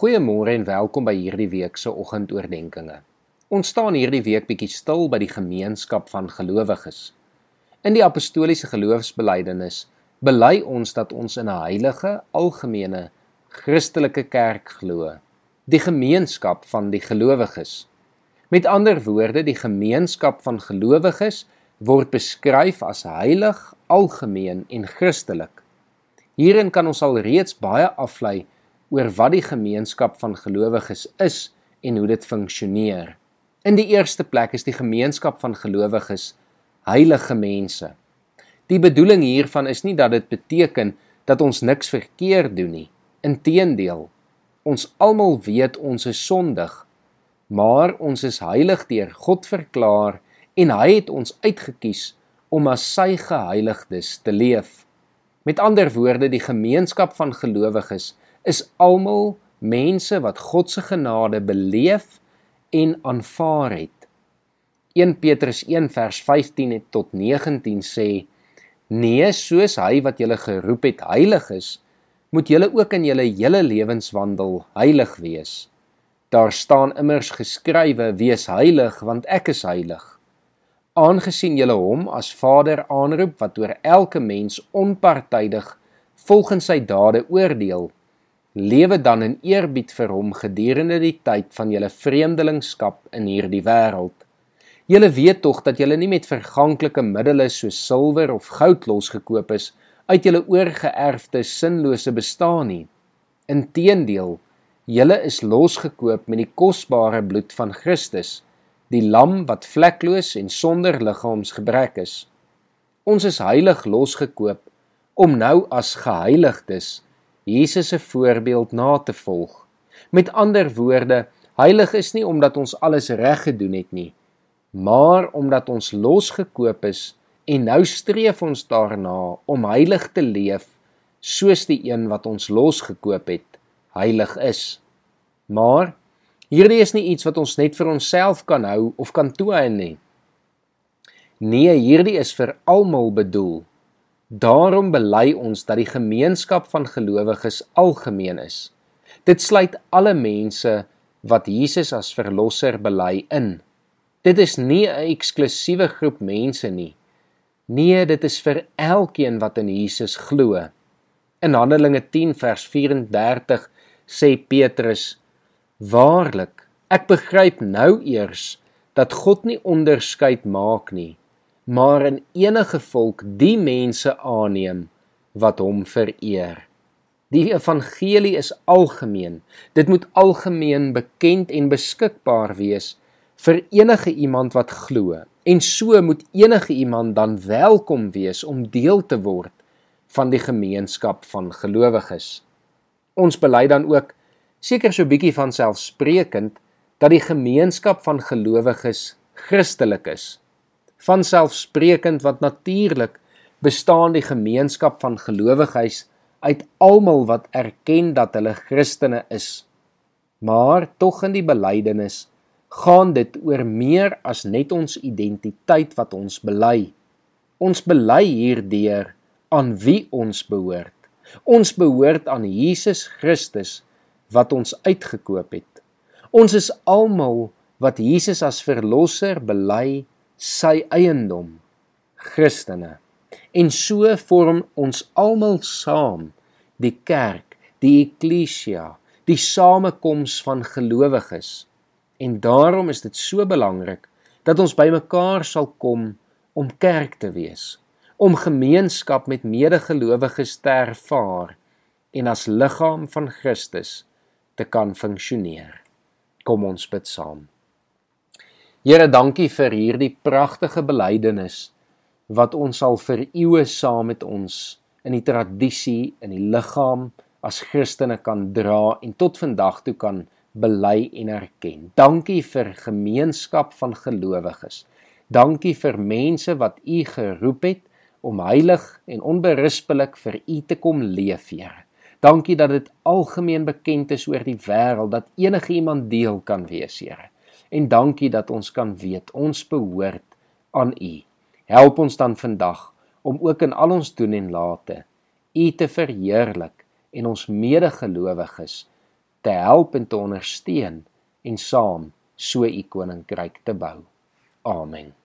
Goeiemôre en welkom by hierdie week se oggendoordenkings. Ons staan hierdie week bietjie stil by die gemeenskap van gelowiges. In die apostoliese geloofsbelijdenis bely ons dat ons in 'n heilige, algemene Christelike kerk glo, die gemeenskap van die gelowiges. Met ander woorde, die gemeenskap van gelowiges word beskryf as heilig, algemeen en Christelik. Hierin kan ons al reeds baie aflei oor wat die gemeenskap van gelowiges is en hoe dit funksioneer. In die eerste plek is die gemeenskap van gelowiges heilige mense. Die bedoeling hiervan is nie dat dit beteken dat ons niks verkeerd doen nie. Inteendeel, ons almal weet ons is sondig, maar ons is heilig deur God verklaar en hy het ons uitget kies om as sy geheiligdes te leef. Met ander woorde, die gemeenskap van gelowiges is almal mense wat God se genade beleef en aanvaar het. 1 Petrus 1 vers 15 tot 19 sê: Nee, soos hy wat julle geroep het heilig is, moet julle ook in julle hele lewenswandel heilig wees. Daar staan immers geskrywe: Wees heilig, want ek is heilig. Aangesien julle hom as Vader aanroep wat oor elke mens onpartydig volgens sy dade oordeel, Lewe dan in eerbied vir hom gedurende die tyd van julle vreemdelingskap in hierdie wêreld. Julle weet tog dat julle nie met verganklike middels soos silwer of goud losgekoop is uit julle oorgeerfde sinlose bestaan nie. Inteendeel, julle is losgekoop met die kosbare bloed van Christus, die lam wat vlekloos en sonder liggaamsgebrek is. Ons is heilig losgekoop om nou as geheiligdes Jesus se voorbeeld na te volg. Met ander woorde, heilig is nie omdat ons alles reg gedoen het nie, maar omdat ons losgekoop is en nou streef ons daarna om heilig te leef soos die een wat ons losgekoop het heilig is. Maar hierdie is nie iets wat ons net vir onsself kan hou of kan toeëien nie. Nee, hierdie is vir almal bedoel. Daarom bely ons dat die gemeenskap van gelowiges algemeen is. Dit sluit alle mense wat Jesus as verlosser bely in. Dit is nie 'n eksklusiewe groep mense nie. Nee, dit is vir elkeen wat in Jesus glo. In Handelinge 10 vers 34 sê Petrus: Waarlik, ek begryp nou eers dat God nie onderskeid maak nie maar in enige volk die mense aanneem wat hom vereer. Die evangelie is algemeen. Dit moet algemeen bekend en beskikbaar wees vir enige iemand wat glo. En so moet enige iemand dan welkom wees om deel te word van die gemeenskap van gelowiges. Ons bely dan ook seker so bietjie van selfsprekend dat die gemeenskap van gelowiges Christelik is van selfsprekend wat natuurlik bestaan die gemeenskap van gelowiges uit almal wat erken dat hulle Christene is. Maar tog in die belydenis gaan dit oor meer as net ons identiteit wat ons bely. Ons bely hierdeur aan wie ons behoort. Ons behoort aan Jesus Christus wat ons uitgekoop het. Ons is almal wat Jesus as verlosser bely sy eiendom Christene. En so vorm ons almal saam die kerk die eklesia die samekoms van gelowiges. En daarom is dit so belangrik dat ons bymekaar sal kom om kerk te wees om gemeenskap met medegelowiges te ervaar en as liggaam van Christus te kan funksioneer. Kom ons bid saam Here, dankie vir hierdie pragtige belydenis wat ons al vir eeue saam met ons in die tradisie in die liggaam as Christene kan dra en tot vandag toe kan bely en erken. Dankie vir gemeenskap van gelowiges. Dankie vir mense wat U geroep het om heilig en onberispelik vir U te kom leef, Here. Dankie dat dit algemeen bekend is oor die wêreld dat enige iemand deel kan wees, Here en dankie dat ons kan weet ons behoort aan U. Help ons dan vandag om ook in al ons doen en late U te verheerlik en ons medegelowiges te help en te ondersteun en saam so u koninkryk te bou. Amen.